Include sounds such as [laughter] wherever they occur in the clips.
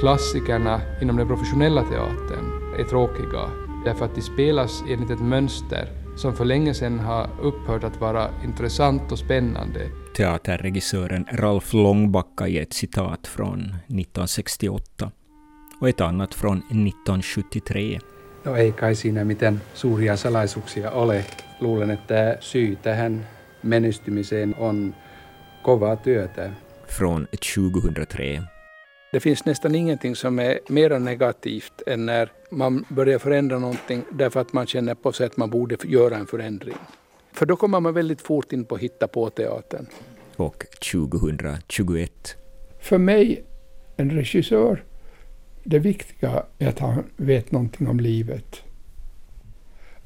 klassikerna inom den professionella teatern är tråkiga därför att de spelas enligt ett mönster som för länge sedan har upphört att vara intressant och spännande. Teaterregissören Ralf Långbacka i ett citat från 1968 och ett annat från 1973. No ei kai siinä miten suuria salaisuuksia ole. Luulen, että syy tähän menestymiseen on kovaa työtä. Från 2003. Det finns nästan ingenting som är mer negativt än när man börjar förändra någonting därför att man känner på sig att man borde göra en förändring. För då kommer man väldigt fort in på hitta på teatern. Och 2021. För mig, en regissör, det viktiga är att han vet någonting om livet.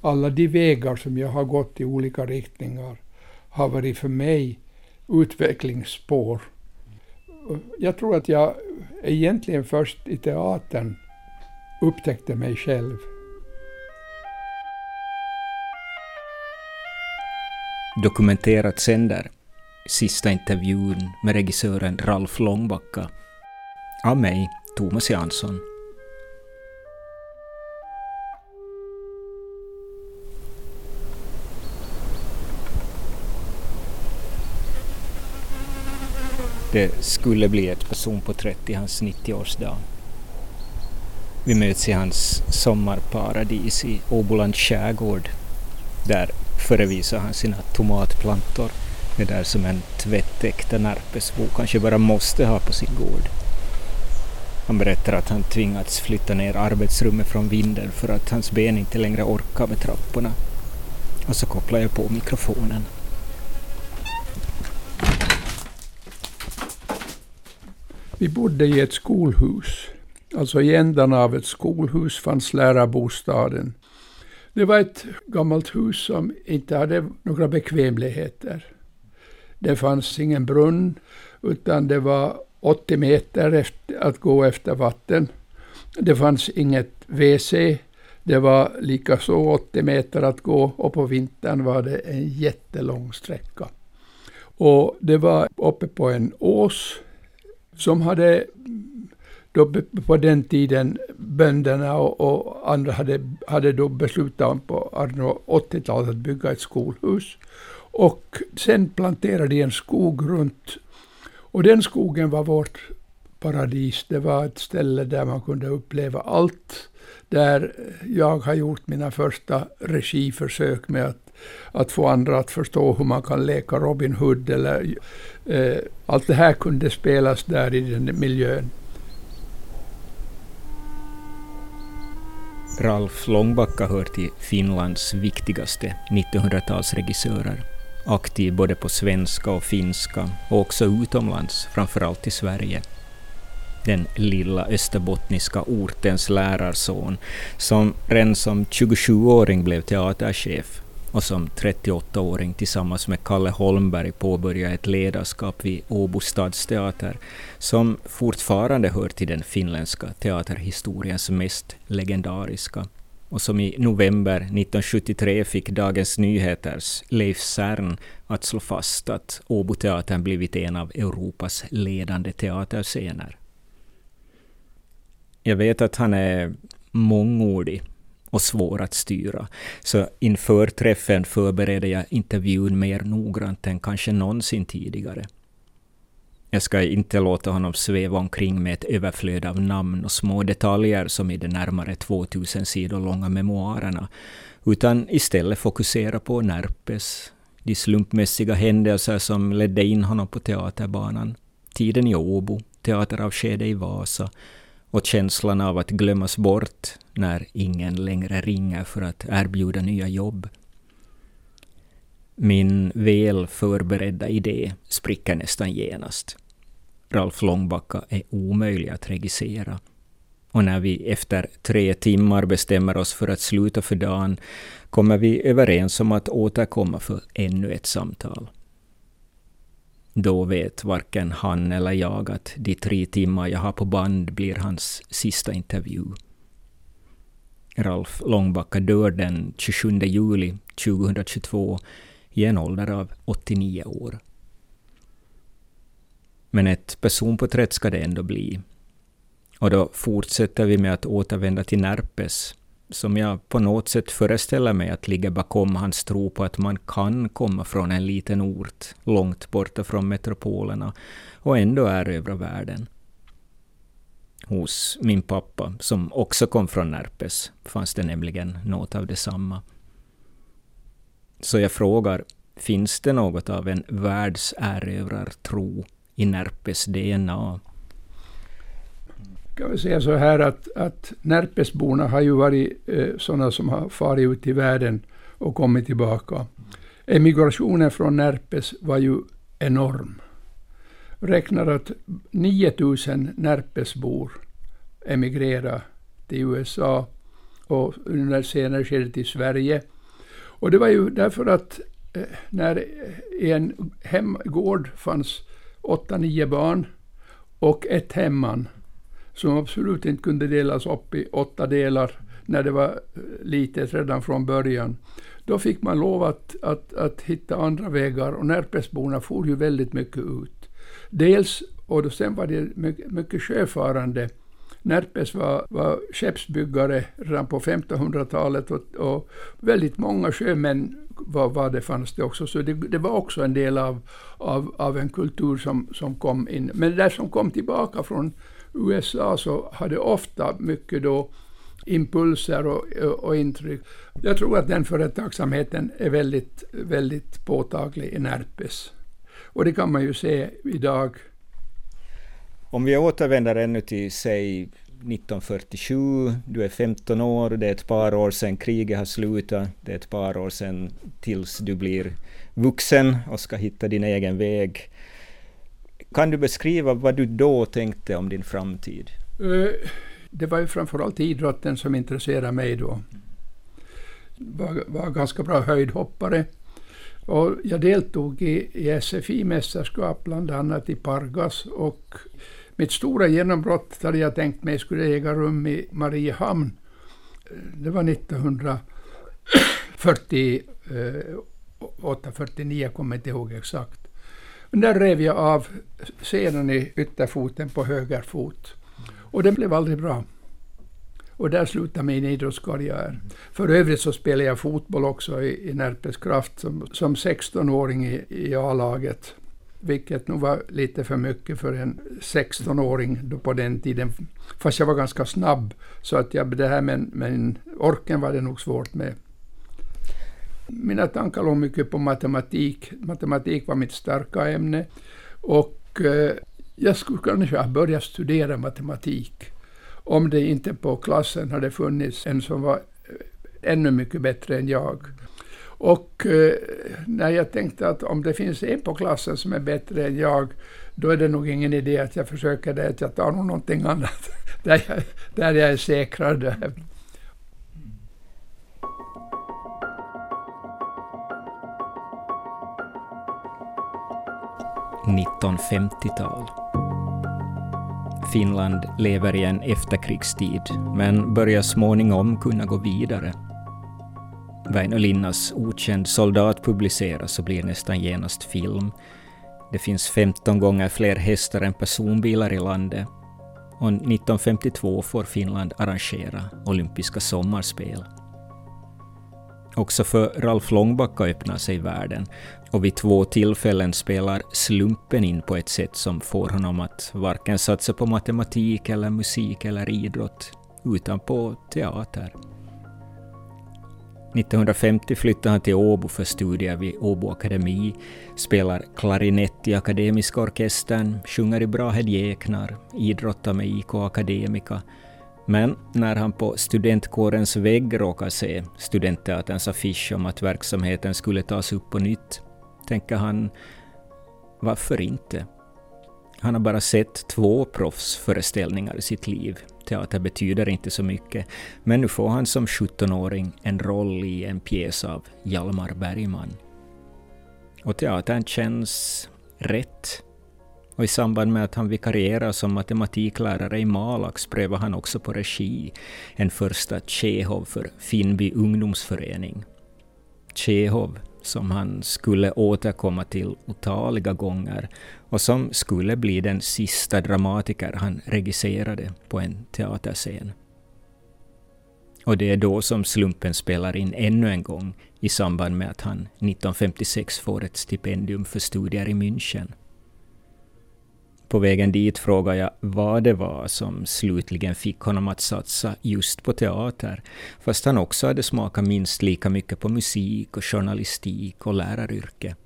Alla de vägar som jag har gått i olika riktningar har varit för mig utvecklingsspår. Jag tror att jag egentligen först i teatern upptäckte mig själv. Dokumenterat sänder sista intervjun med regissören Ralf Långbacka. Av mig, Thomas Jansson. Det skulle bli ett personporträtt i hans 90-årsdag. Vi möts i hans sommarparadis i Åbolands skärgård. Där förevisar han sina tomatplantor. Det där som en tvättäkta närpesbo kanske bara måste ha på sin gård. Han berättar att han tvingats flytta ner arbetsrummet från vinden för att hans ben inte längre orkar med trapporna. Och så kopplar jag på mikrofonen. Vi bodde i ett skolhus. Alltså i ändan av ett skolhus fanns lärarbostaden. Det var ett gammalt hus som inte hade några bekvämligheter. Det fanns ingen brunn, utan det var 80 meter efter, att gå efter vatten. Det fanns inget WC. Det var likaså 80 meter att gå och på vintern var det en jättelång sträcka. Och det var uppe på en ås som hade då på den tiden bönderna och, och andra hade, hade då beslutat på 80-talet att bygga ett skolhus. Och sen planterade de en skog runt. Och den skogen var vårt paradis. Det var ett ställe där man kunde uppleva allt. Där jag har gjort mina första regiförsök med att, att få andra att förstå hur man kan leka Robin Hood. Eller, eh, allt det här kunde spelas där i den miljön. Ralf Långbacka hör till Finlands viktigaste 1900-talsregissörer. Aktiv både på svenska och finska och också utomlands, framförallt i Sverige. Den lilla österbottniska ortens lärarson som redan som 27-åring blev teaterchef och som 38-åring tillsammans med Kalle Holmberg påbörjade ett ledarskap vid Åbo stadsteater som fortfarande hör till den finländska teaterhistoriens mest legendariska och som i november 1973 fick Dagens Nyheters Leif Cern att slå fast att Åboteatern blivit en av Europas ledande teaterscener. Jag vet att han är mångordig och svår att styra. Så inför träffen förberedde jag intervjun mer noggrant än kanske någonsin tidigare. Jag ska inte låta honom sväva omkring med ett överflöd av namn och små detaljer som i de närmare 2000 sidor långa memoarerna, utan istället fokusera på Närpes, de slumpmässiga händelser som ledde in honom på teaterbanan, tiden i Åbo, teateravskedet i Vasa och känslan av att glömmas bort när ingen längre ringer för att erbjuda nya jobb. Min väl förberedda idé spricker nästan genast. Ralf Långbacka är omöjlig att regissera. Och när vi efter tre timmar bestämmer oss för att sluta för dagen kommer vi överens om att återkomma för ännu ett samtal. Då vet varken han eller jag att de tre timmar jag har på band blir hans sista intervju. Ralf Långbacka dör den 27 juli 2022 i en ålder av 89 år. Men ett personporträtt ska det ändå bli. Och då fortsätter vi med att återvända till Närpes, som jag på något sätt föreställer mig att ligger bakom hans tro på att man kan komma från en liten ort långt borta från metropolerna och ändå erövra världen. Hos min pappa, som också kom från Närpes, fanns det nämligen något av detsamma. Så jag frågar, finns det något av en världserövrartro i Närpes DNA? Kan vi säga så här att, att Närpesborna har ju varit eh, sådana som har farit ut i världen och kommit tillbaka. Emigrationen från Närpes var ju enorm. Räknar att 9000 Närpesbor emigrerade till USA och under senare skedet till Sverige. Och det var ju därför att eh, när i en hemgård fanns åtta, nio barn och ett hemman som absolut inte kunde delas upp i åtta delar när det var eh, litet redan från början. Då fick man lov att, att, att hitta andra vägar och Närpesborna for ju väldigt mycket ut. Dels, och då sen var det mycket, mycket sjöfarande. Närpes var, var skeppsbyggare redan på 1500-talet och, och, väldigt många sjömän var, var det fanns det också. Så det, det, var också en del av, av, av en kultur som, som kom in. Men det som kom tillbaka från USA så hade ofta mycket då impulser och, och, intryck. Jag tror att den företagsamheten är väldigt, väldigt påtaglig i Närpes. Och det kan man ju se idag. Om vi återvänder ännu till, säg 1947, du är 15 år, det är ett par år sedan kriget har slutat, det är ett par år sedan tills du blir vuxen och ska hitta din egen väg. Kan du beskriva vad du då tänkte om din framtid? Eh, det var ju framförallt idrotten som intresserade mig då. Var, var ganska bra höjdhoppare. Och jag deltog i, i SFI-mästerskap, bland annat i Pargas. Och mitt stora genombrott hade jag tänkt mig skulle äga rum i Mariehamn. Eh, det var 1948, 49, eh, kommer inte ihåg exakt. Men där rev jag av senen i ytterfoten på höger fot. Och det blev aldrig bra. Och där slutade min idrottskarriär. För övrigt så spelade jag fotboll också i, i Närpes Kraft som, som 16-åring i, i A-laget. Vilket nog var lite för mycket för en 16-åring då på den tiden. Fast jag var ganska snabb. Så att jag, det här med, med orken var det nog svårt med. Mina tankar låg mycket på matematik. Matematik var mitt starka ämne. Och eh, jag skulle kanske ha börjat studera matematik om det inte på klassen hade funnits en som var eh, ännu mycket bättre än jag. Och eh, när jag tänkte att om det finns en på klassen som är bättre än jag, då är det nog ingen idé att jag försöker det, att jag tar nog någonting annat [laughs] där jag, där jag är säkrare. 1950-tal. Finland lever i en efterkrigstid, men börjar småningom kunna gå vidare. Väinö Linnas Okänd soldat publiceras och blir nästan genast film. Det finns 15 gånger fler hästar än personbilar i landet. Och 1952 får Finland arrangera olympiska sommarspel. Också för Ralf Långbacka öppnar sig världen och vid två tillfällen spelar slumpen in på ett sätt som får honom att varken satsa på matematik eller musik eller idrott, utan på teater. 1950 flyttar han till Åbo för studier vid Åbo Akademi, spelar klarinett i Akademiska orkestern, sjunger i Brahed Jäknar, idrottar med IK Akademika men när han på studentkårens vägg råkar se studentteaterns affisch om att verksamheten skulle tas upp på nytt, tänker han varför inte? Han har bara sett två proffsföreställningar i sitt liv. Teater betyder inte så mycket, men nu får han som 17-åring en roll i en pjäs av Hjalmar Bergman. Och teatern känns rätt och i samband med att han vikarierar som matematiklärare i Malax prövar han också på regi, en första Tjehov för Finnby ungdomsförening. Tjehov, som han skulle återkomma till otaliga gånger och som skulle bli den sista dramatiker han regisserade på en teaterscen. Och det är då som slumpen spelar in ännu en gång i samband med att han 1956 får ett stipendium för studier i München. På vägen dit frågade jag vad det var som slutligen fick honom att satsa just på teater, fast han också hade smakat minst lika mycket på musik och journalistik och läraryrke.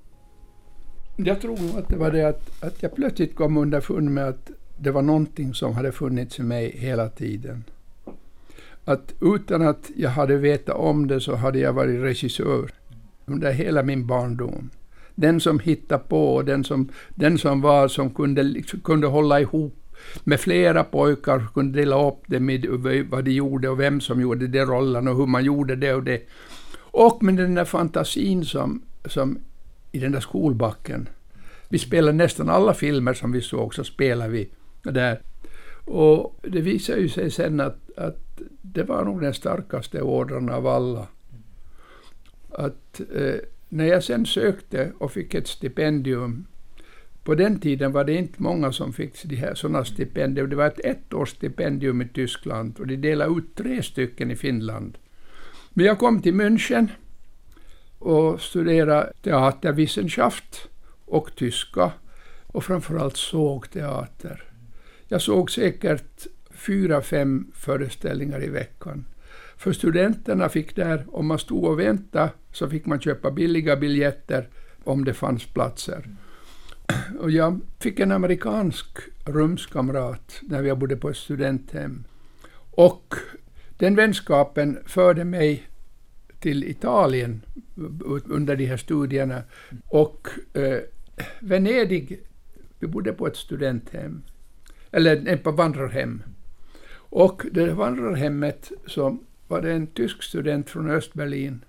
Jag tror att det var det att, att jag plötsligt kom underfund med att det var någonting som hade funnits i mig hela tiden. Att utan att jag hade vetat om det så hade jag varit regissör under hela min barndom den som hittade på, den som, den som var som kunde, liksom, kunde hålla ihop med flera pojkar, kunde dela upp det med vad de gjorde och vem som gjorde de rollerna och hur man gjorde det och det. Och med den där fantasin som, som i den där skolbacken. Vi spelade nästan alla filmer som vi såg, så spelade vi där. Och det visade ju sig sen att, att det var nog den starkaste ordern av alla. Att eh, när jag sen sökte och fick ett stipendium, på den tiden var det inte många som fick de här sådana stipendier. Det var ett ettårsstipendium i Tyskland och de delade ut tre stycken i Finland. Men jag kom till München och studerade teaterwissenschaft och tyska och framförallt sågteater. Jag såg säkert fyra, fem föreställningar i veckan. För studenterna fick där, om man stod och väntade, så fick man köpa billiga biljetter om det fanns platser. Och jag fick en amerikansk rumskamrat när jag bodde på ett studenthem. Och den vänskapen förde mig till Italien under de här studierna. Och eh, Venedig, vi bodde på ett studenthem, eller på vandrarhem. Och det vandrarhemmet så var det en tysk student från Östberlin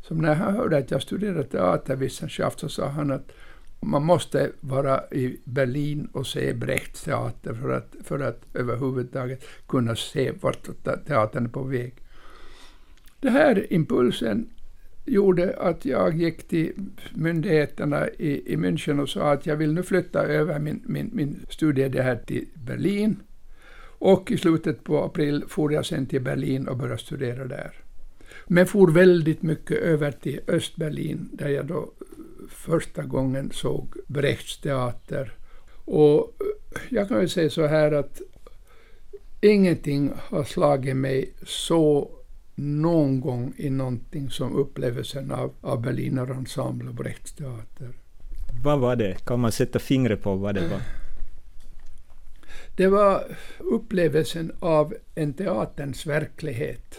som när han hörde att jag studerade teaterwissenschaft så sa han att man måste vara i Berlin och se Brechts teater för att, för att överhuvudtaget kunna se vart teatern är på väg. Den här impulsen gjorde att jag gick till myndigheterna i, i München och sa att jag vill nu flytta över min, min, min studie det här till Berlin. Och i slutet på april for jag sen till Berlin och började studera där. Men for väldigt mycket över till Östberlin där jag då eh, första gången såg Brechts teater. Och eh, jag kan ju säga så här att ingenting har slagit mig så någon gång i någonting som upplevelsen av, av Berliner Ensemble och Brechts teater. Vad var det? Kan man sätta fingret på vad det var? Det var upplevelsen av en teaterns verklighet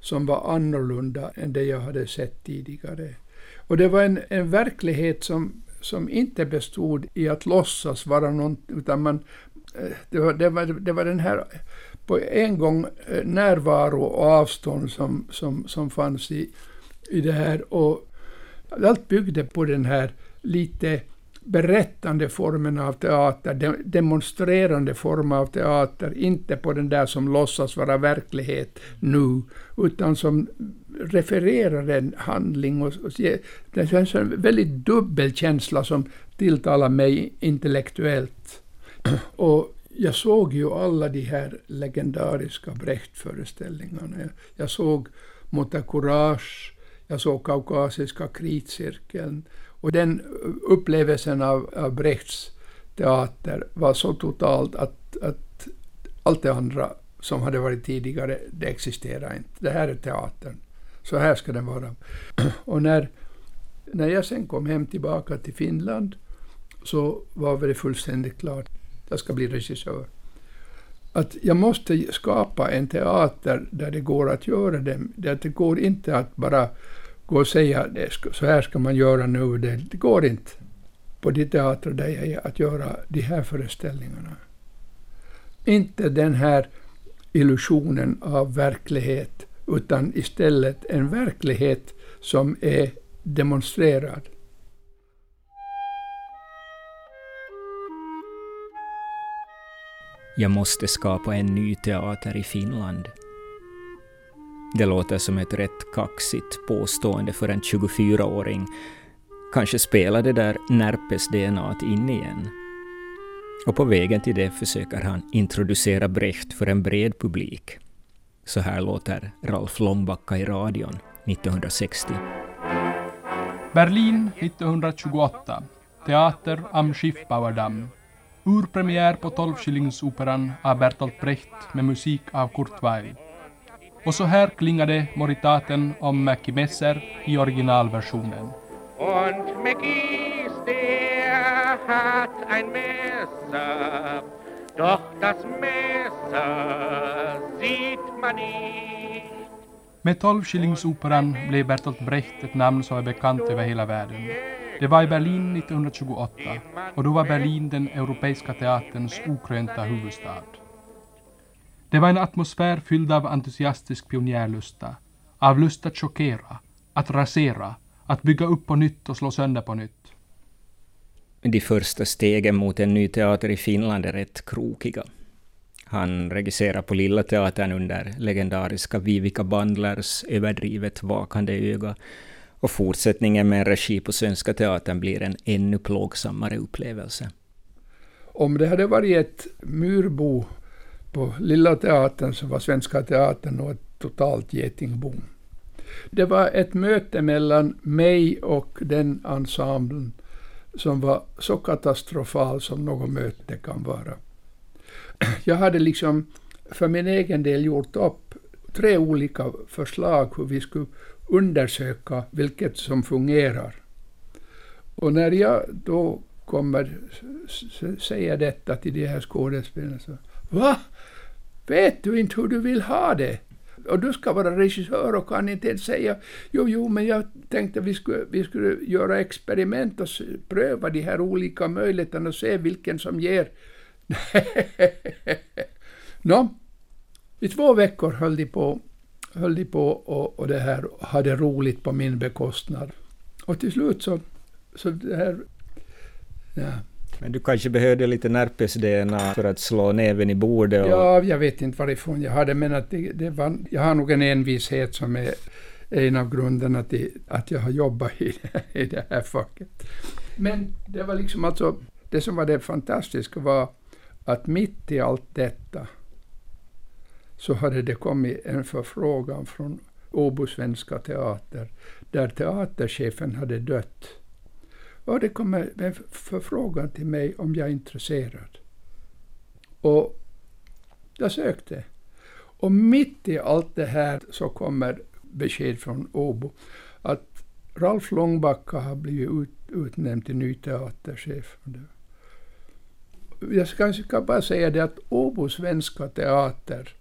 som var annorlunda än det jag hade sett tidigare. Och det var en, en verklighet som, som inte bestod i att låtsas vara någonting, utan man, eh, det var, det, var, det var den här på en gång eh, närvaro och avstånd som, som, som fanns i, i det här. Och allt byggde på den här lite berättande formen av teater, demonstrerande form av teater, inte på den där som låtsas vara verklighet nu, utan som refererar en handling. Och, och det känns en väldigt dubbel känsla som tilltalar mig intellektuellt. Och jag såg ju alla de här legendariska Brecht-föreställningarna. Jag såg Mota Courage, jag såg Kaukasiska kritcirkeln, och den upplevelsen av, av Brechts teater var så totalt att, att allt det andra som hade varit tidigare, det existerar inte. Det här är teatern. Så här ska den vara. [clears throat] Och när, när jag sen kom hem tillbaka till Finland så var det fullständigt klart. Jag ska bli regissör. Att jag måste skapa en teater där det går att göra det. Där det går inte att bara gå och säga det, så här ska man göra nu. Det, det går inte på de teatrar där jag är att göra de här föreställningarna. Inte den här illusionen av verklighet, utan istället en verklighet som är demonstrerad. Jag måste skapa en ny teater i Finland det låter som ett rätt kaxigt påstående för en 24-åring. Kanske spelar det där Närpes-DNA in igen. Och på vägen till det försöker han introducera Brecht för en bred publik. Så här låter Ralf Långbacka i radion 1960. Berlin 1928. Teater am Schiffbauerdamm. Urpremiär på 12 av Bertolt Brecht med musik av Kurt Weill. Och så här klingade moritaten om Mackie Messer i originalversionen. Und Mackies, der hat ein Messer, doch das Messer sieht man nicht. Med 12-skillingsoperan blev Bertolt Brecht ett namn som är bekant över hela världen. Det var i Berlin 1928 och då var Berlin den europeiska teaterns okrönta huvudstad. Det var en atmosfär fylld av entusiastisk pionjärlusta, av lust att chockera, att rasera, att bygga upp på nytt och slå sönder på nytt. De första stegen mot en ny teater i Finland är rätt krokiga. Han regisserar på Lilla Teatern under legendariska Vivica Bandlers överdrivet vakande öga och fortsättningen med en regi på Svenska Teatern blir en ännu plågsammare upplevelse. Om det hade varit ett myrbo på Lilla Teatern så var Svenska Teatern och ett totalt getingbo. Det var ett möte mellan mig och den ensemblen som var så katastrofal som något möte kan vara. [clears throat] Jag hade liksom för min egen del gjort upp tre olika förslag hur vi skulle undersöka vilket som fungerar. Och när jag då kommer säga detta till de här skådespelarna så Va? Vet du inte hur du vill ha det? Och du ska vara regissör och kan inte ens säga jo, jo, men jag tänkte vi skulle, vi skulle göra experiment och pröva de här olika möjligheterna och se vilken som ger. [laughs] Nå, i två veckor höll de på, höll de på och, och det här hade roligt på min bekostnad. Och till slut så, så det här, ja, men du kanske behövde lite närpes-DNA för att slå näven i bordet? Och... Ja, jag vet inte varifrån jag hade, men att det, det var, jag har nog en envishet som är en av grunderna till att jag har jobbat i, i det här facket. Men det var liksom alltså, det som var det fantastiska var att mitt i allt detta så hade det kommit en förfrågan från Åbo Svenska Teater, där teaterchefen hade dött. Och det kom en förfrågan till mig om jag är intresserad. Och jag sökte. Och mitt i allt det här så kommer besked från Åbo att Ralf Långbacka har blivit ut, utnämnd till ny teaterchef. Jag ska, ska bara säga det att Åbo Svenska Teater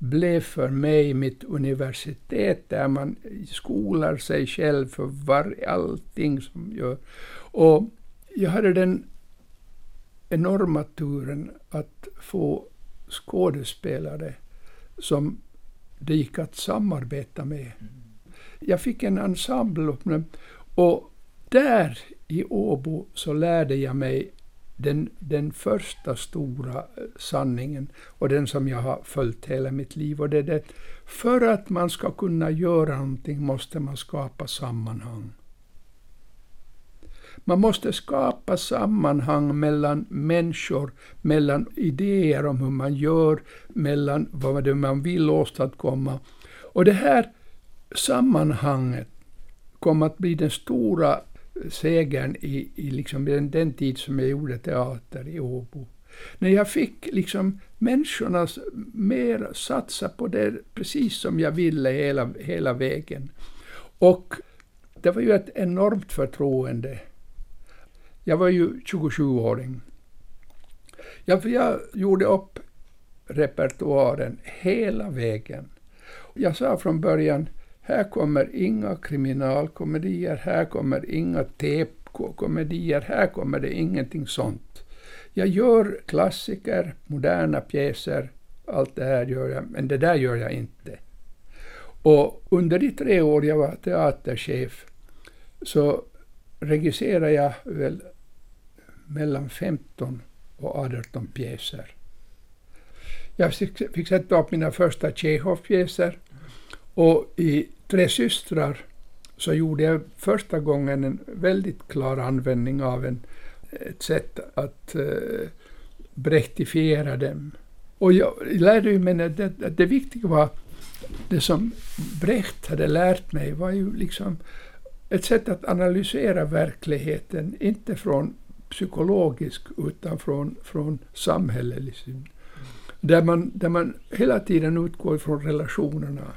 blev för mig mitt universitet där man skolar sig själv för var, allting som gör. Och jag hade den enorma turen att få skådespelare som det gick att samarbeta med. Jag fick en ensemble och där i Åbo så lärde jag mig den, den första stora eh, sanningen och den som jag har följt hela mitt liv. Och det är det, för att man ska kunna göra någonting måste man skapa sammanhang. Man måste skapa sammanhang mellan människor, mellan idéer om hur man gör, mellan vad det man vill åstadkomma. Och det här sammanhanget kom att bli den stora segern i, i liksom den, den tid som jag gjorde teater i Åbo. När jag fick liksom människorna mer satsa på det precis som jag ville hela, hela vägen. Och det var ju ett enormt förtroende jag var ju 27-åring. Jag, jag gjorde upp repertoaren hela vägen. Jag sa från början, här kommer inga kriminalkomedier, här kommer inga TP-komedier, här kommer det ingenting sånt. Jag gör klassiker, moderna pjäser, allt det här gör jag, men det där gör jag inte. Och under de tre år jag var teaterchef så regisserade jag väl mellan 15 och 18 pjäser. Jag fick, fick sätta upp mina första Tjechov-pjäser och i Tre systrar så gjorde jag första gången en väldigt klar användning av en, ett sätt att eh, brechtifiera dem. Och jag lärde mig att det, att det viktiga var, det som Brecht hade lärt mig var ju liksom ett sätt att analysera verkligheten, inte från psykologisk utan från, från samhällelig syn. Där man, där man hela tiden utgår från relationerna.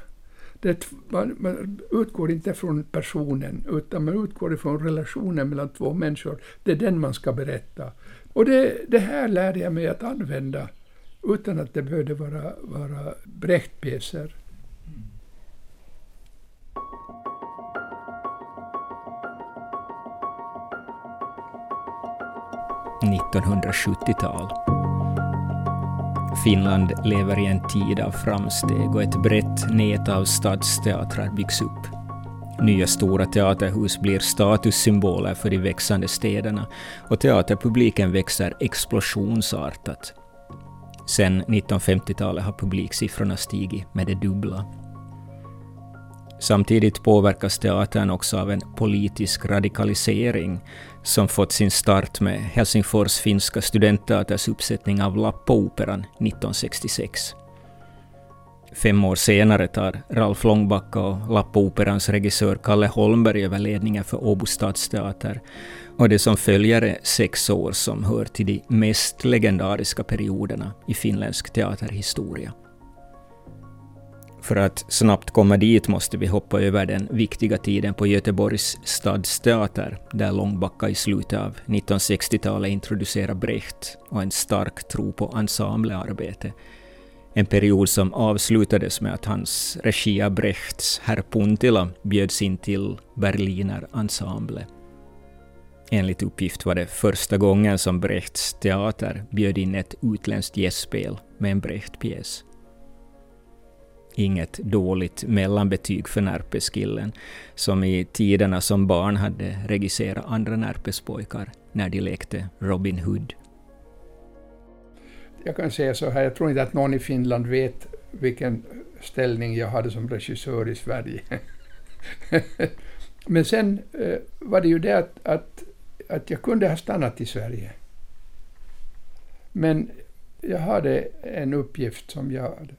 Det, man, man, utgår inte från personen, utan man utgår från relationen mellan två människor. Det är den man ska berätta. Och det, det här lärde jag mig att använda utan att det behövde vara, vara Brecht-pjäser. 1970-tal. Finland lever i en tid av framsteg och ett brett nät av stadsteatrar byggs upp. Nya stora teaterhus blir statussymboler för de växande städerna och teaterpubliken växer explosionsartat. Sen 1950-talet har publiksiffrorna stigit med det dubbla. Samtidigt påverkas teatern också av en politisk radikalisering som fått sin start med Helsingfors finska studentteaters uppsättning av Lappooperan 1966. Fem år senare tar Ralf Långbacka och Lappooperans regissör Kalle Holmberg över ledningen för Åbo stadsteater och det som följer är sex år som hör till de mest legendariska perioderna i finländsk teaterhistoria. För att snabbt komma dit måste vi hoppa över den viktiga tiden på Göteborgs stadsteater, där Långbacka i slutet av 1960-talet introducerar Brecht och en stark tro på ensemblearbete. En period som avslutades med att hans regi av Brechts Herr Puntila bjöds in till Berliner Ensemble. Enligt uppgift var det första gången som Brechts teater bjöd in ett utländskt gästspel med en Brecht-pjäs. Inget dåligt mellanbetyg för närpeskillen, som i tiderna som barn hade regisserat andra närpespojkar när de lekte Robin Hood. Jag kan säga så här, jag tror inte att någon i Finland vet vilken ställning jag hade som regissör i Sverige. [laughs] Men sen eh, var det ju det att, att, att jag kunde ha stannat i Sverige. Men jag hade en uppgift som jag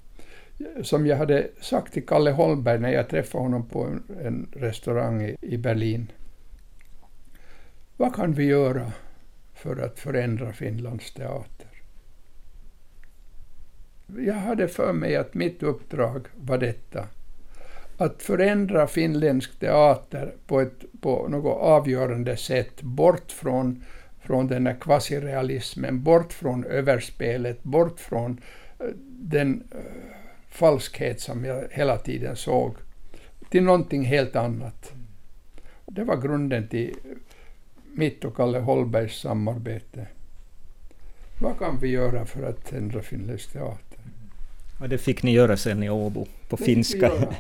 som jag hade sagt till Kalle Holmberg när jag träffade honom på en, en restaurang i, i Berlin. Vad kan vi göra för att förändra Finlands teater? Jag hade för mig att mitt uppdrag var detta. Att förändra finländsk teater på, ett, på något avgörande sätt, bort från, från den här kvasirealismen, bort från överspelet, bort från eh, den uh, falskhet som jag hela tiden såg till någonting helt annat. Det var grunden till mitt och Kalle Holbergs samarbete. Vad kan vi göra för att ändra finländsk teater? Ja, det fick ni göra sen i Åbo, på det finska. [laughs]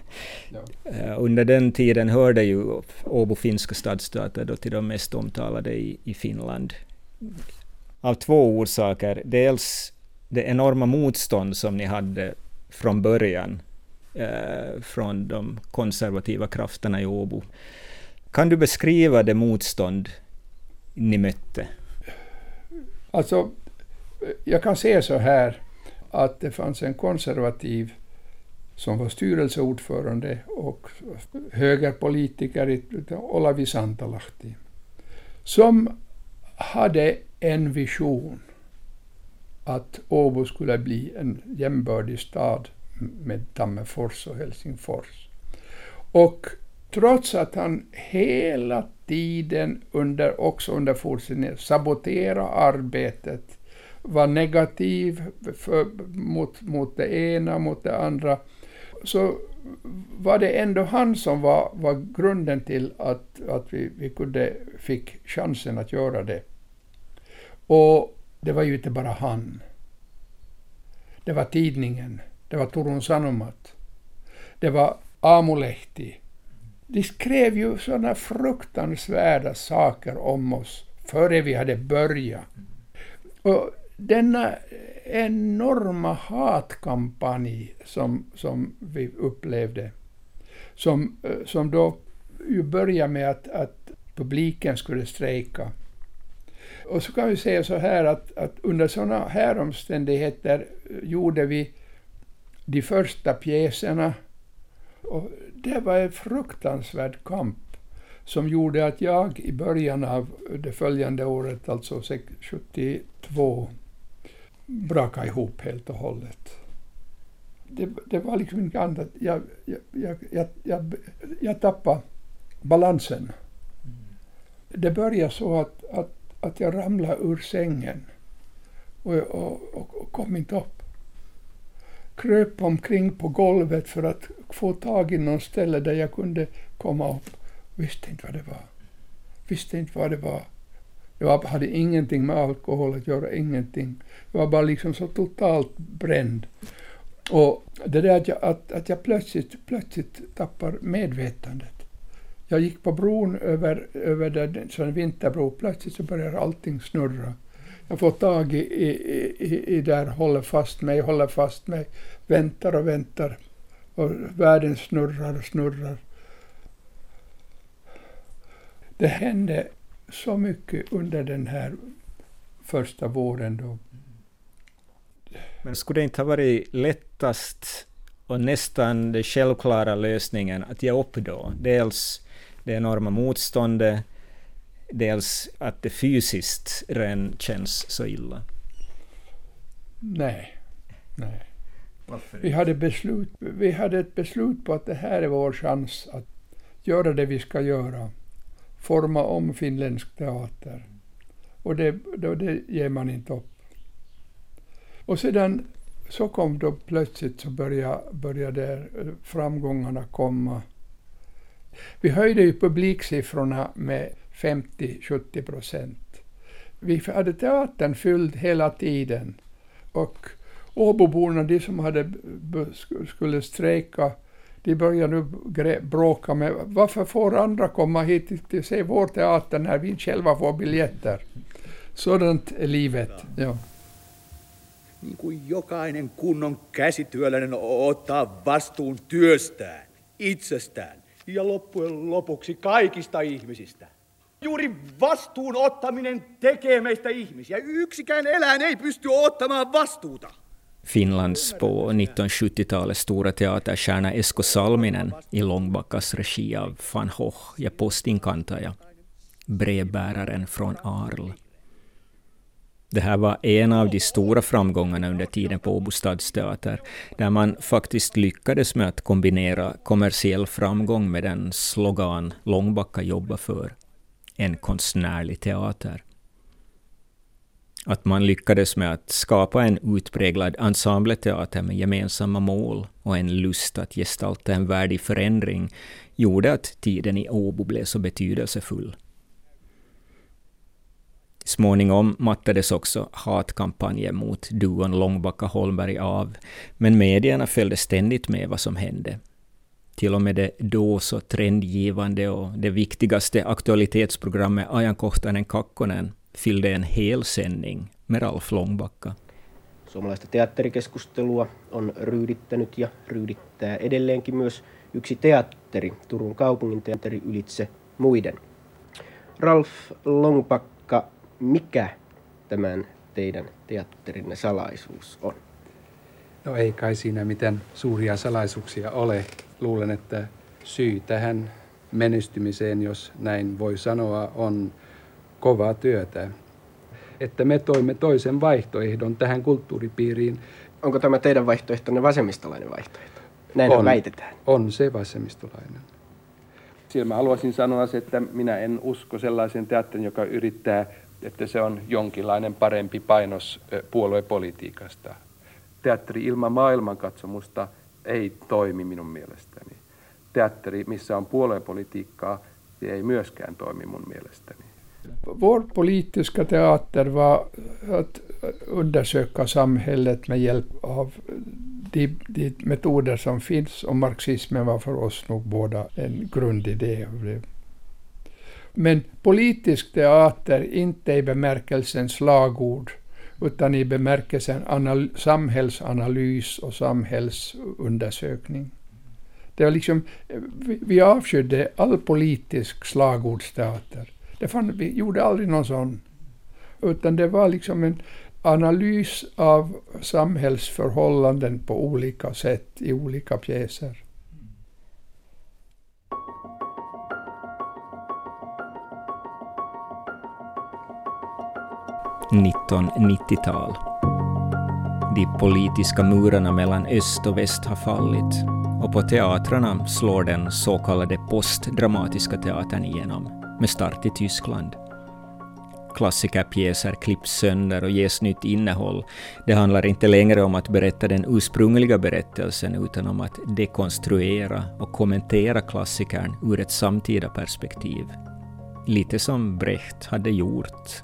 Ja. Eh, under den tiden hörde ju Åbo finska stadsteater då till de mest omtalade i, i Finland. Av två orsaker. Dels det enorma motstånd som ni hade från början eh, från de konservativa krafterna i Åbo. Kan du beskriva det motstånd ni mötte? Alltså, jag kan säga så här att det fanns en konservativ som var styrelseordförande och högerpolitiker, Olavi Santalahti, som hade en vision att Åbo skulle bli en jämbördig stad med Tammerfors och Helsingfors. Och trots att han hela tiden, under, också under fortsättningen, saboterade arbetet, var negativ för, mot, mot det ena, mot det andra, så var det ändå han som var, var grunden till att, att vi, vi kunde, fick chansen att göra det. Och det var ju inte bara han. Det var tidningen, det var Turun Sanomat, det var Amulehti. De skrev ju sådana fruktansvärda saker om oss före vi hade börjat. Och denna enorma hatkampanj som, som vi upplevde, som, eh, som då ju började med att, att publiken skulle strejka. Och så kan vi säga så här att, att under sådana här omständigheter gjorde vi de första pjäserna. Och det var en fruktansvärd kamp som gjorde att jag i början av det följande året, alltså 72, brakade ihop helt och hållet. Det, det var liksom inte annat. Jag, jag, jag, jag, jag, jag tappade balansen. Det började så att, att, att jag ramlade ur sängen och, och, och, och kom inte upp. Kröp omkring på golvet för att få tag i någon ställe där jag kunde komma upp. Visste inte vad det var. Visste inte vad det var. Jag hade ingenting med alkohol att göra, ingenting. Jag var bara liksom så totalt bränd. Och det där att jag, att, att jag plötsligt, plötsligt tappar medvetandet. Jag gick på bron över, över den, så en vinterbro, plötsligt så börjar allting snurra. Jag får tag i, i, i, i där, håller fast mig, håller fast mig, väntar och väntar. Och världen snurrar och snurrar. Det hände så mycket under den här första våren då. Men skulle det inte ha varit lättast och nästan den självklara lösningen att ge upp då? Dels det enorma motståndet, dels att det fysiskt redan känns så illa? Nej. Nej. Vi hade, beslut, vi hade ett beslut på att det här är vår chans att göra det vi ska göra. Forma om finländsk teater. Och det, då, det ger man inte upp. Och sedan så kom då plötsligt så började, började framgångarna komma. Vi höjde ju publiksiffrorna med 50-70 procent. Vi hade teatern fylld hela tiden. Och Åboborna, de som hade, skulle strejka, de började nu bråka med varför får andra komma hit till se vår teater när vi själva får biljetter. Sådant är livet. Ja. Niin kuin jokainen kunnon käsityöläinen ottaa vastuun työstään, itsestään ja loppujen lopuksi kaikista ihmisistä. Juuri vastuun ottaminen tekee meistä ihmisiä. Yksikään eläin ei pysty ottamaan vastuuta. Finlands på 1970-talets stora teaterstjärna Esko Salminen i Långbackas regi av van Gogh ja Postinkantaja, brevbäraren från Arl. Det här var en av de stora framgångarna under tiden på Åbo stadsteater, där man faktiskt lyckades med att kombinera kommersiell framgång med den slogan Långbacka jobbar för, en konstnärlig teater att man lyckades med att skapa en utpräglad ensembleteater med gemensamma mål och en lust att gestalta en värdig förändring gjorde att tiden i Åbo blev så betydelsefull. Småningom mattades också hatkampanjen mot duon Långbacka Holmberg av, men medierna följde ständigt med vad som hände. Till och med det då så trendgivande och det viktigaste aktualitetsprogrammet Ajankohtainen Kakkonen fyllde en hel sändning med Ralf Långbacka. Suomalaista teatterikeskustelua on ryydittänyt ja ryydittää edelleenkin myös yksi teatteri, Turun kaupungin teatteri ylitse muiden. Ralf Långbacka, mikä tämän teidän teatterinne salaisuus on? No ei kai siinä mitään suuria salaisuuksia ole. Luulen, että syy tähän menestymiseen, jos näin voi sanoa, on kovaa työtä. Että me toimme toisen vaihtoehdon tähän kulttuuripiiriin. Onko tämä teidän vaihtoehtonne vasemmistolainen vaihtoehto? Näin on, väitetään. On se vasemmistolainen. Siellä mä haluaisin sanoa se, että minä en usko sellaisen teatterin, joka yrittää, että se on jonkinlainen parempi painos puoluepolitiikasta. Teatteri ilman maailmankatsomusta ei toimi minun mielestäni. Teatteri, missä on puoluepolitiikkaa, ei myöskään toimi mun mielestäni. Vår politiska teater var att undersöka samhället med hjälp av de, de metoder som finns och marxismen var för oss nog båda en grundidé. Men politisk teater, inte i bemärkelsen slagord, utan i bemärkelsen samhällsanalys och samhällsundersökning. Det var liksom, vi, vi avskydde all politisk slagordsteater. Det fann, vi gjorde aldrig någon sån. Utan det var liksom en analys av samhällsförhållanden på olika sätt i olika pjäser. 1990-tal. De politiska murarna mellan öst och väst har fallit och på teatrarna slår den så kallade postdramatiska teatern igenom, med start i Tyskland. Klassikerpjäser klipps sönder och ges nytt innehåll. Det handlar inte längre om att berätta den ursprungliga berättelsen utan om att dekonstruera och kommentera klassikern ur ett samtida perspektiv. Lite som Brecht hade gjort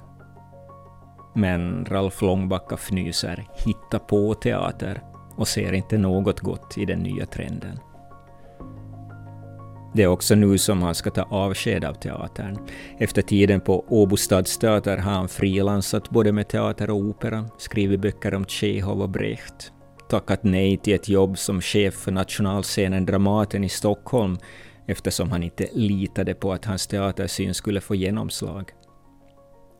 men Ralf Långbacka fnyser hitta på teater och ser inte något gott i den nya trenden. Det är också nu som han ska ta avsked av teatern. Efter tiden på Åbo stadsteater har han frilansat både med teater och opera, skrivit böcker om Tjechov och Brecht, tackat nej till ett jobb som chef för nationalscenen Dramaten i Stockholm eftersom han inte litade på att hans teatersyn skulle få genomslag.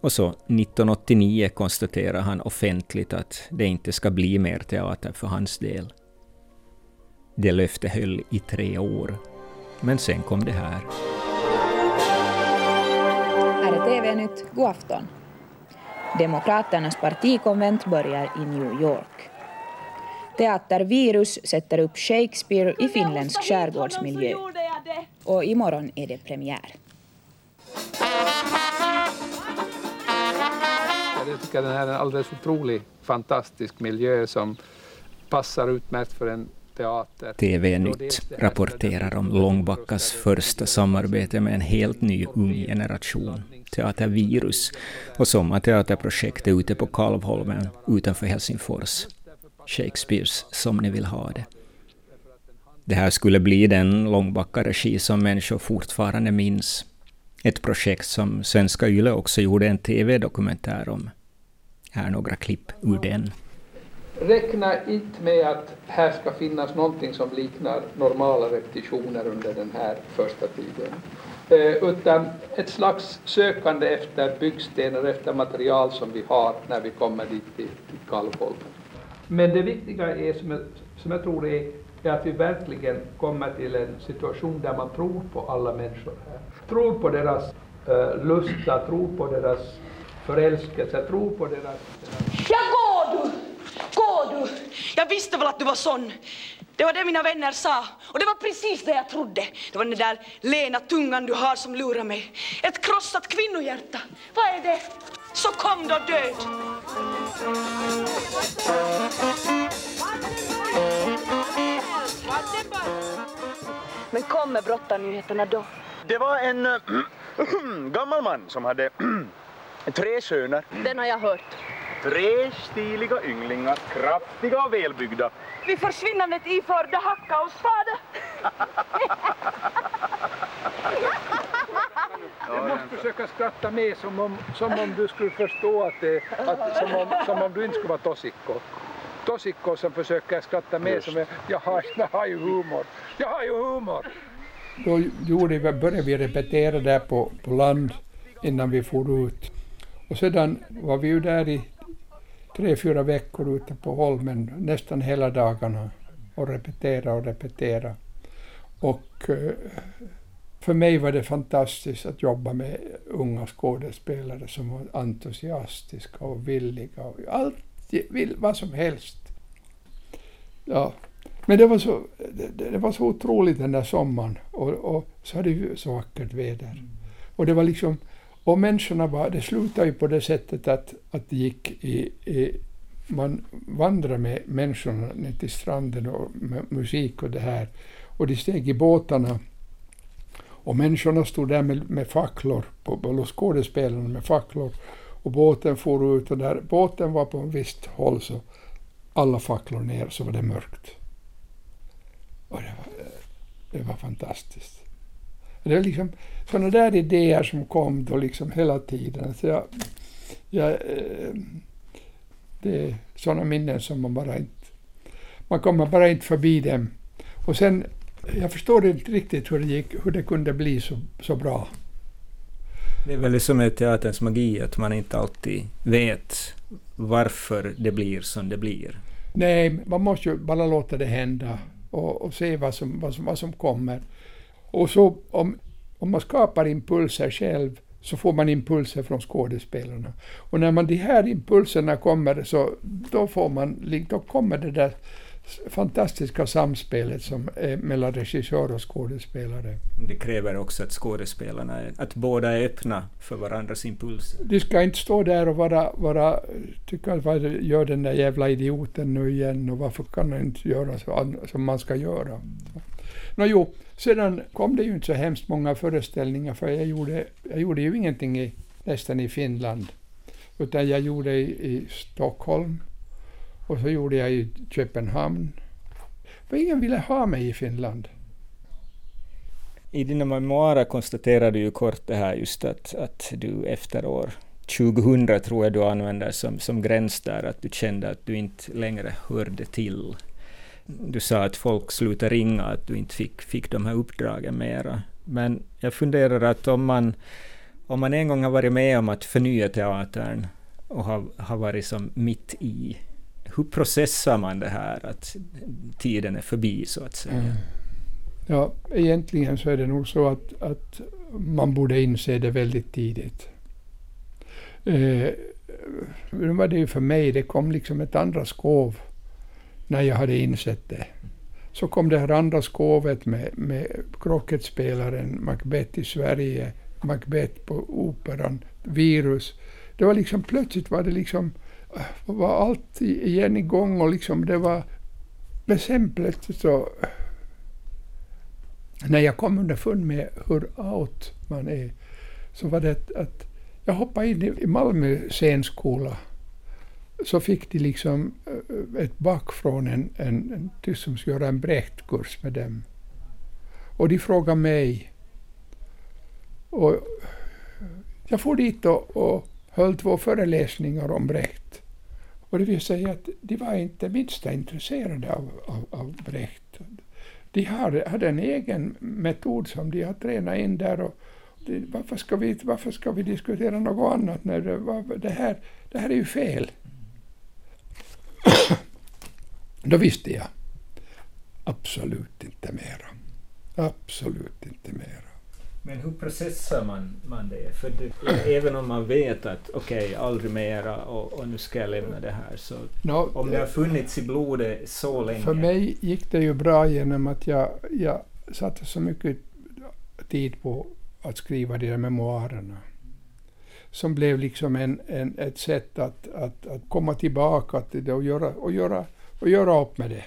Och så 1989 konstaterar han offentligt att det inte ska bli mer teater för hans del. Det löfte höll i tre år, men sen kom det här. Här är TV-nytt, god afton. Demokraternas partikonvent börjar i New York. Teatervirus sätter upp Shakespeare i finländsk skärgårdsmiljö. Och imorgon är det premiär. Jag tycker den här är en alldeles otrolig, fantastisk miljö som passar utmärkt för en teater. TV-nytt rapporterar om Långbackas första samarbete med en helt ny ung generation, Teatervirus, och sommarteaterprojektet ute på Kalvholmen utanför Helsingfors. Shakespeares Som ni vill ha det. Det här skulle bli den Långbacka-regi som människor fortfarande minns ett projekt som svenska YLE också gjorde en TV-dokumentär om. Här några klipp ur den. Räkna inte med att här ska finnas någonting som liknar normala repetitioner under den här första tiden. Eh, utan ett slags sökande efter byggstenar, efter material som vi har när vi kommer dit till, till Kalvholmen. Men det viktiga är, som jag, som jag tror är, är att vi verkligen kommer till en situation där man tror på alla människor här tror på deras uh, lusta, tror på deras förälskelse, tror på deras... deras... Ja, gå du! Gå du! Jag visste väl att du var sån. Det var det mina vänner sa och det var precis det jag trodde. Det var den där lena tungan du har som lurar mig. Ett krossat kvinnohjärta. Vad är det? Så kom då död. Men kommer brottarnyheterna då? Det var en äh, [clears throat] gammal man som hade [clears throat] tre söner. Den har jag hört. Tre stiliga ynglingar, kraftiga och välbyggda. Vid försvinnandet iförda hacka och spade. Du måste försöka skratta med som om, som om du skulle förstå att det, att, som, om, som om du inte skulle vara tosikko. Tosikko som försöker skratta med Just. som är, jag har, jag [laughs] har ju humor. Jag har ju humor. Då gjorde vi, började vi repetera där på, på land innan vi for ut. Och sedan var vi ju där i tre, fyra veckor ute på Holmen nästan hela dagarna och repetera och repetera. Och eh, för mig var det fantastiskt att jobba med unga skådespelare som var entusiastiska och villiga och allt, vill vad som helst. Ja, men det var så, det, det, var så otroligt den där sommaren och, och så hade vi så vackert väder. Mm. Och det var liksom, och människorna var, det slutade ju på det sättet att, att det gick i, i man vandrade med människorna ner till stranden och med musik och det här. Och de steg i båtarna och människorna stod där med, med facklor, på, på skådespelarna med facklor. Och båten for ut och där båten var på en visst håll så alla facklor ner så var det mörkt. Och det var, det var fantastiskt. Det var liksom sådana där idéer som kom då liksom hela tiden. Så jag, jag, eh, det är sådana minnen som man bara inte... Man kommer bara inte förbi dem. Och sen Jag förstår inte riktigt hur det, gick, hur det kunde bli så, så bra. Det är väl liksom som med teaterns magi, att man inte alltid vet varför det blir som det blir. Nej, man måste ju bara låta det hända och, och se vad som, vad, som, vad som kommer. Och så om, om man skapar impulser själv så får man impulser från skådespelarna. Och när man de här impulserna kommer så då, får man, då kommer det där fantastiska samspelet som är mellan regissör och skådespelare. Det kräver också att skådespelarna, att båda är öppna för varandras impulser. De ska inte stå där och vara, vara tycka vad gör den där jävla idioten nu igen och varför kan han inte göra så, som man ska göra. Nå jo, sedan kom det ju inte så hemskt många föreställningar för jag gjorde, jag gjorde ju ingenting i, nästan i Finland. Utan jag gjorde i, i Stockholm och så gjorde jag i Köpenhamn. För ingen ville ha mig i Finland. I dina memoarer konstaterar du ju kort det här just att, att du efter år 2000 tror jag du använder som, som gräns där, att du kände att du inte längre hörde till. Du sa att folk slutade ringa, att du inte fick, fick de här uppdragen mera. Men jag funderar att om man, om man en gång har varit med om att förnya teatern och har, har varit som mitt i hur processar man det här att tiden är förbi så att säga? Mm. Ja, egentligen så är det nog så att, att man borde inse det väldigt tidigt. Eh, nu var det ju för mig, det kom liksom ett andra skov när jag hade insett det. Så kom det här andra skovet med, med krocketspelaren Macbeth i Sverige, Macbeth på Operan, virus. Det var liksom plötsligt var det liksom var allt igen igång och liksom det var besämpligt. så när jag kom underfund med hur out man är så var det att jag hoppade in i Malmö scenskola så fick de liksom eh, ett back från en, en, en tysk som skulle göra en Brecht-kurs med dem. Och de frågade mig. Och jag for dit och, och höll två föreläsningar om Brecht. Och det vill säga att de var inte minsta intresserade av, av, av Brecht. De hade, hade en egen metod som de har tränat in där. Och varför, ska vi, varför ska vi diskutera något annat? När det, det, här, det här är ju fel. [coughs] Då visste jag absolut inte mera. Absolut inte mera. Men hur processar man, man det? För det, även om man vet att okej, okay, aldrig mera och, och, nu ska jag lämna det här. Så no, om det har funnits i blodet så länge. För mig gick det ju bra genom att jag, jag satte så mycket tid på att skriva de där memoarerna. Som blev liksom en, en, ett sätt att, att, att komma tillbaka till det och göra, och, göra, och göra upp med det.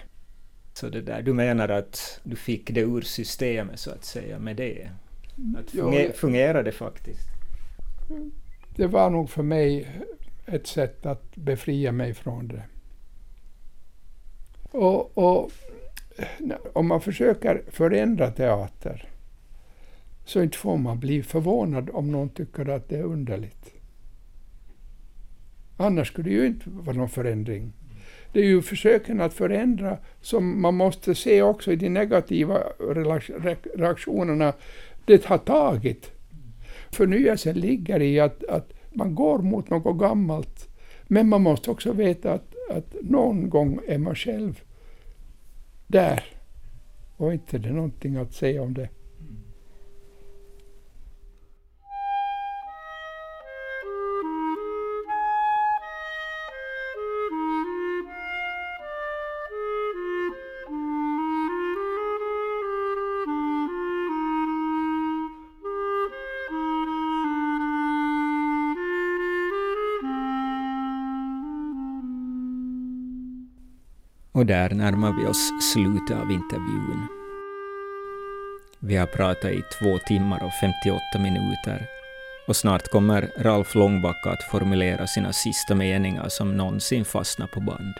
Så det där, du menar att du fick det ur systemet så att säga med det? Att funger, fungerar det faktiskt? Det var nog för mig ett sätt att befria mig från det. Och, och om man försöker förändra teater så inte får man bli förvånad om någon tycker att det är underligt. Annars skulle det ju inte vara någon förändring. Det är ju försöken att förändra som man måste se också i de negativa reaktionerna det har tagit. Förnyelsen ligger i att, att man går mot något gammalt. Men man måste också veta att, att någon gång är man själv där. Och inte det är någonting att säga om det. Och där närmar vi oss slutet av intervjun. Vi har pratat i två timmar och 58 minuter och snart kommer Ralf Långbacka att formulera sina sista meningar som någonsin fastnar på band.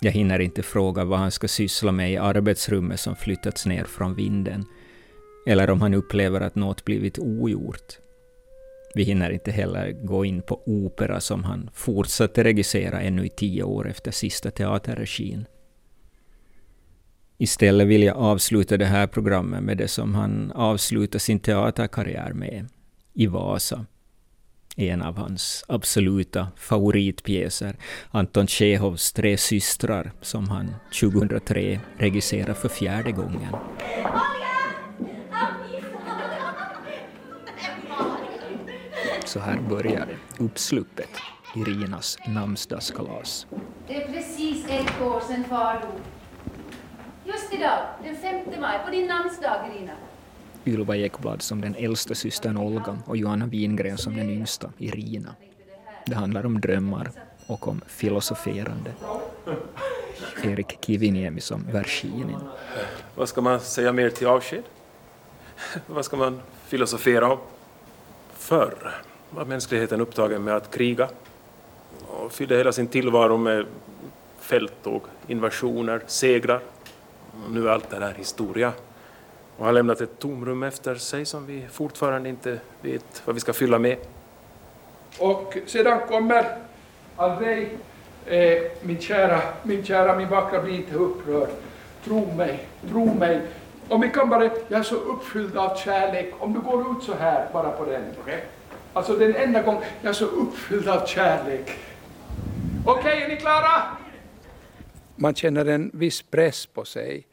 Jag hinner inte fråga vad han ska syssla med i arbetsrummet som flyttats ner från vinden, eller om han upplever att något blivit ogjort. Vi hinner inte heller gå in på opera som han fortsatte regissera ännu i tio år efter sista teaterregin. Istället vill jag avsluta det här programmet med det som han avslutade sin teaterkarriär med, i Vasa. En av hans absoluta favoritpjäser, Anton Tjechovs Tre systrar, som han 2003 regisserade för fjärde gången. Så här börjar uppsluppet, Irinas namnsdagskalas. Det är precis ett år sedan far dog. Just idag, den 5 maj, på din namnsdag, Irina. Ylva Ekblad som den äldsta systern Olga och Johanna Wingren som den yngsta, Irina. Det handlar om drömmar och om filosoferande. Erik Kiviniemi som Vershinin. Vad ska man säga mer till avsked? Vad ska man filosofera om? Förr var mänskligheten upptagen med att kriga och fyllde hela sin tillvaro med fälttåg, invasioner, segrar. Och nu är allt det där historia och har lämnat ett tomrum efter sig som vi fortfarande inte vet vad vi ska fylla med. Och sedan kommer Andrei, eh, min kära, min kära, min vackra, bli inte upprörd. Tro mig, tro mig. Om vi kan bara, jag är så uppfylld av kärlek, om du går ut så här bara på den. Okay. Alltså den enda gången, jag är så uppfylld av kärlek. Okej, okay, är ni klara? Man känner en viss press på sig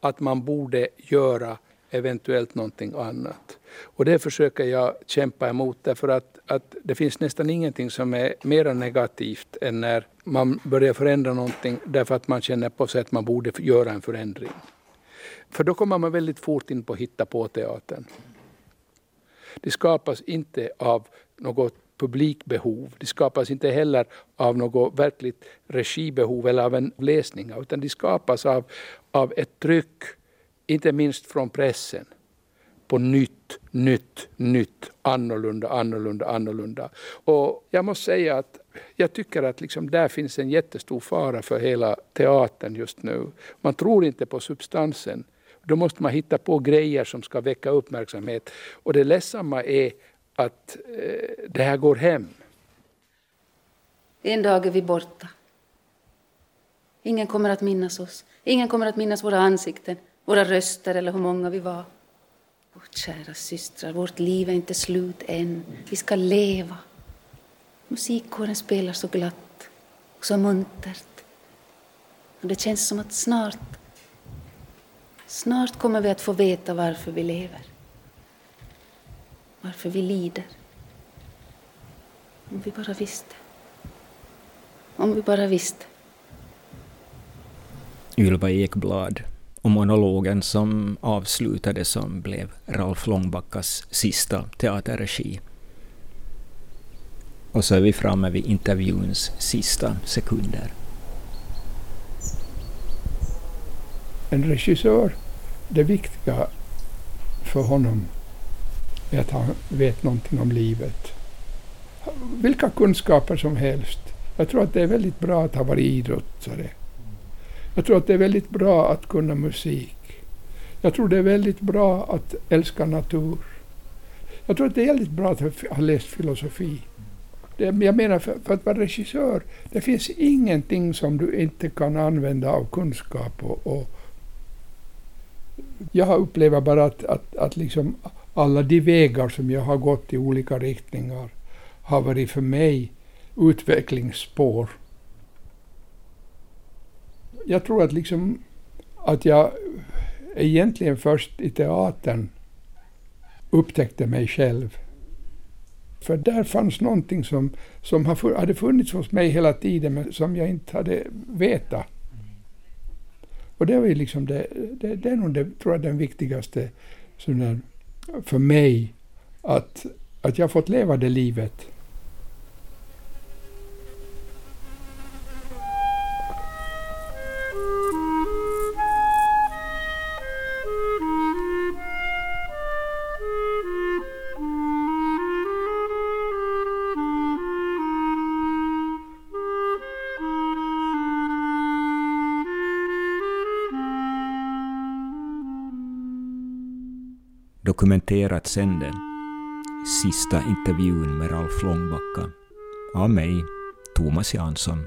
att man borde göra eventuellt någonting annat. Och det försöker jag kämpa emot därför att, att det finns nästan ingenting som är mer negativt än när man börjar förändra någonting därför att man känner på sig att man borde göra en förändring. För då kommer man väldigt fort in på hitta på teatern. Det skapas inte av något publikbehov. Det skapas inte heller av något verkligt regibehov eller av en läsning, utan det skapas av, av ett tryck inte minst från pressen, på nytt, nytt, nytt, annorlunda, annorlunda, annorlunda. Och jag måste säga att jag tycker att liksom där finns en jättestor fara för hela teatern just nu. Man tror inte på substansen. Då måste man hitta på grejer som ska väcka uppmärksamhet. Och det ledsamma är att eh, det här går hem. En dag är vi borta. Ingen kommer att minnas oss. Ingen kommer att minnas våra ansikten våra röster eller hur många vi var. Vårt kära systrar, vårt liv är inte slut än. Vi ska leva. Musikkåren spelar så glatt och så muntert. Och det känns som att snart, snart kommer vi att få veta varför vi lever. Varför vi lider. Om vi bara visste. Om vi bara visste. Ylva Ekblad och monologen som avslutade som blev Ralf Långbackas sista teaterregi. Och så är vi framme vid intervjuns sista sekunder. En regissör, det viktiga för honom är att han vet någonting om livet. Vilka kunskaper som helst. Jag tror att det är väldigt bra att ha varit idrottare. Jag tror att det är väldigt bra att kunna musik. Jag tror det är väldigt bra att älska natur. Jag tror att det är väldigt bra att ha läst filosofi. Det, jag menar, för, för, att vara regissör, det finns ingenting som du inte kan använda av kunskap. Och, och jag har upplevt bara att, att, att liksom alla de vägar som jag har gått i olika riktningar har varit för mig utvecklingsspår jag tror att liksom att jag egentligen först i teatern upptäckte mig själv. För där fanns någonting som, som hade funnits hos mig hela tiden men som jag inte hade vetat. Och det var ju liksom det, det, det är nog det, tror jag, den viktigaste sådär, för mig, att, att jag fått leva det livet. Dokumenterat sen den sista intervjun med Ralf Långbacka. Av mig, Thomas Jansson.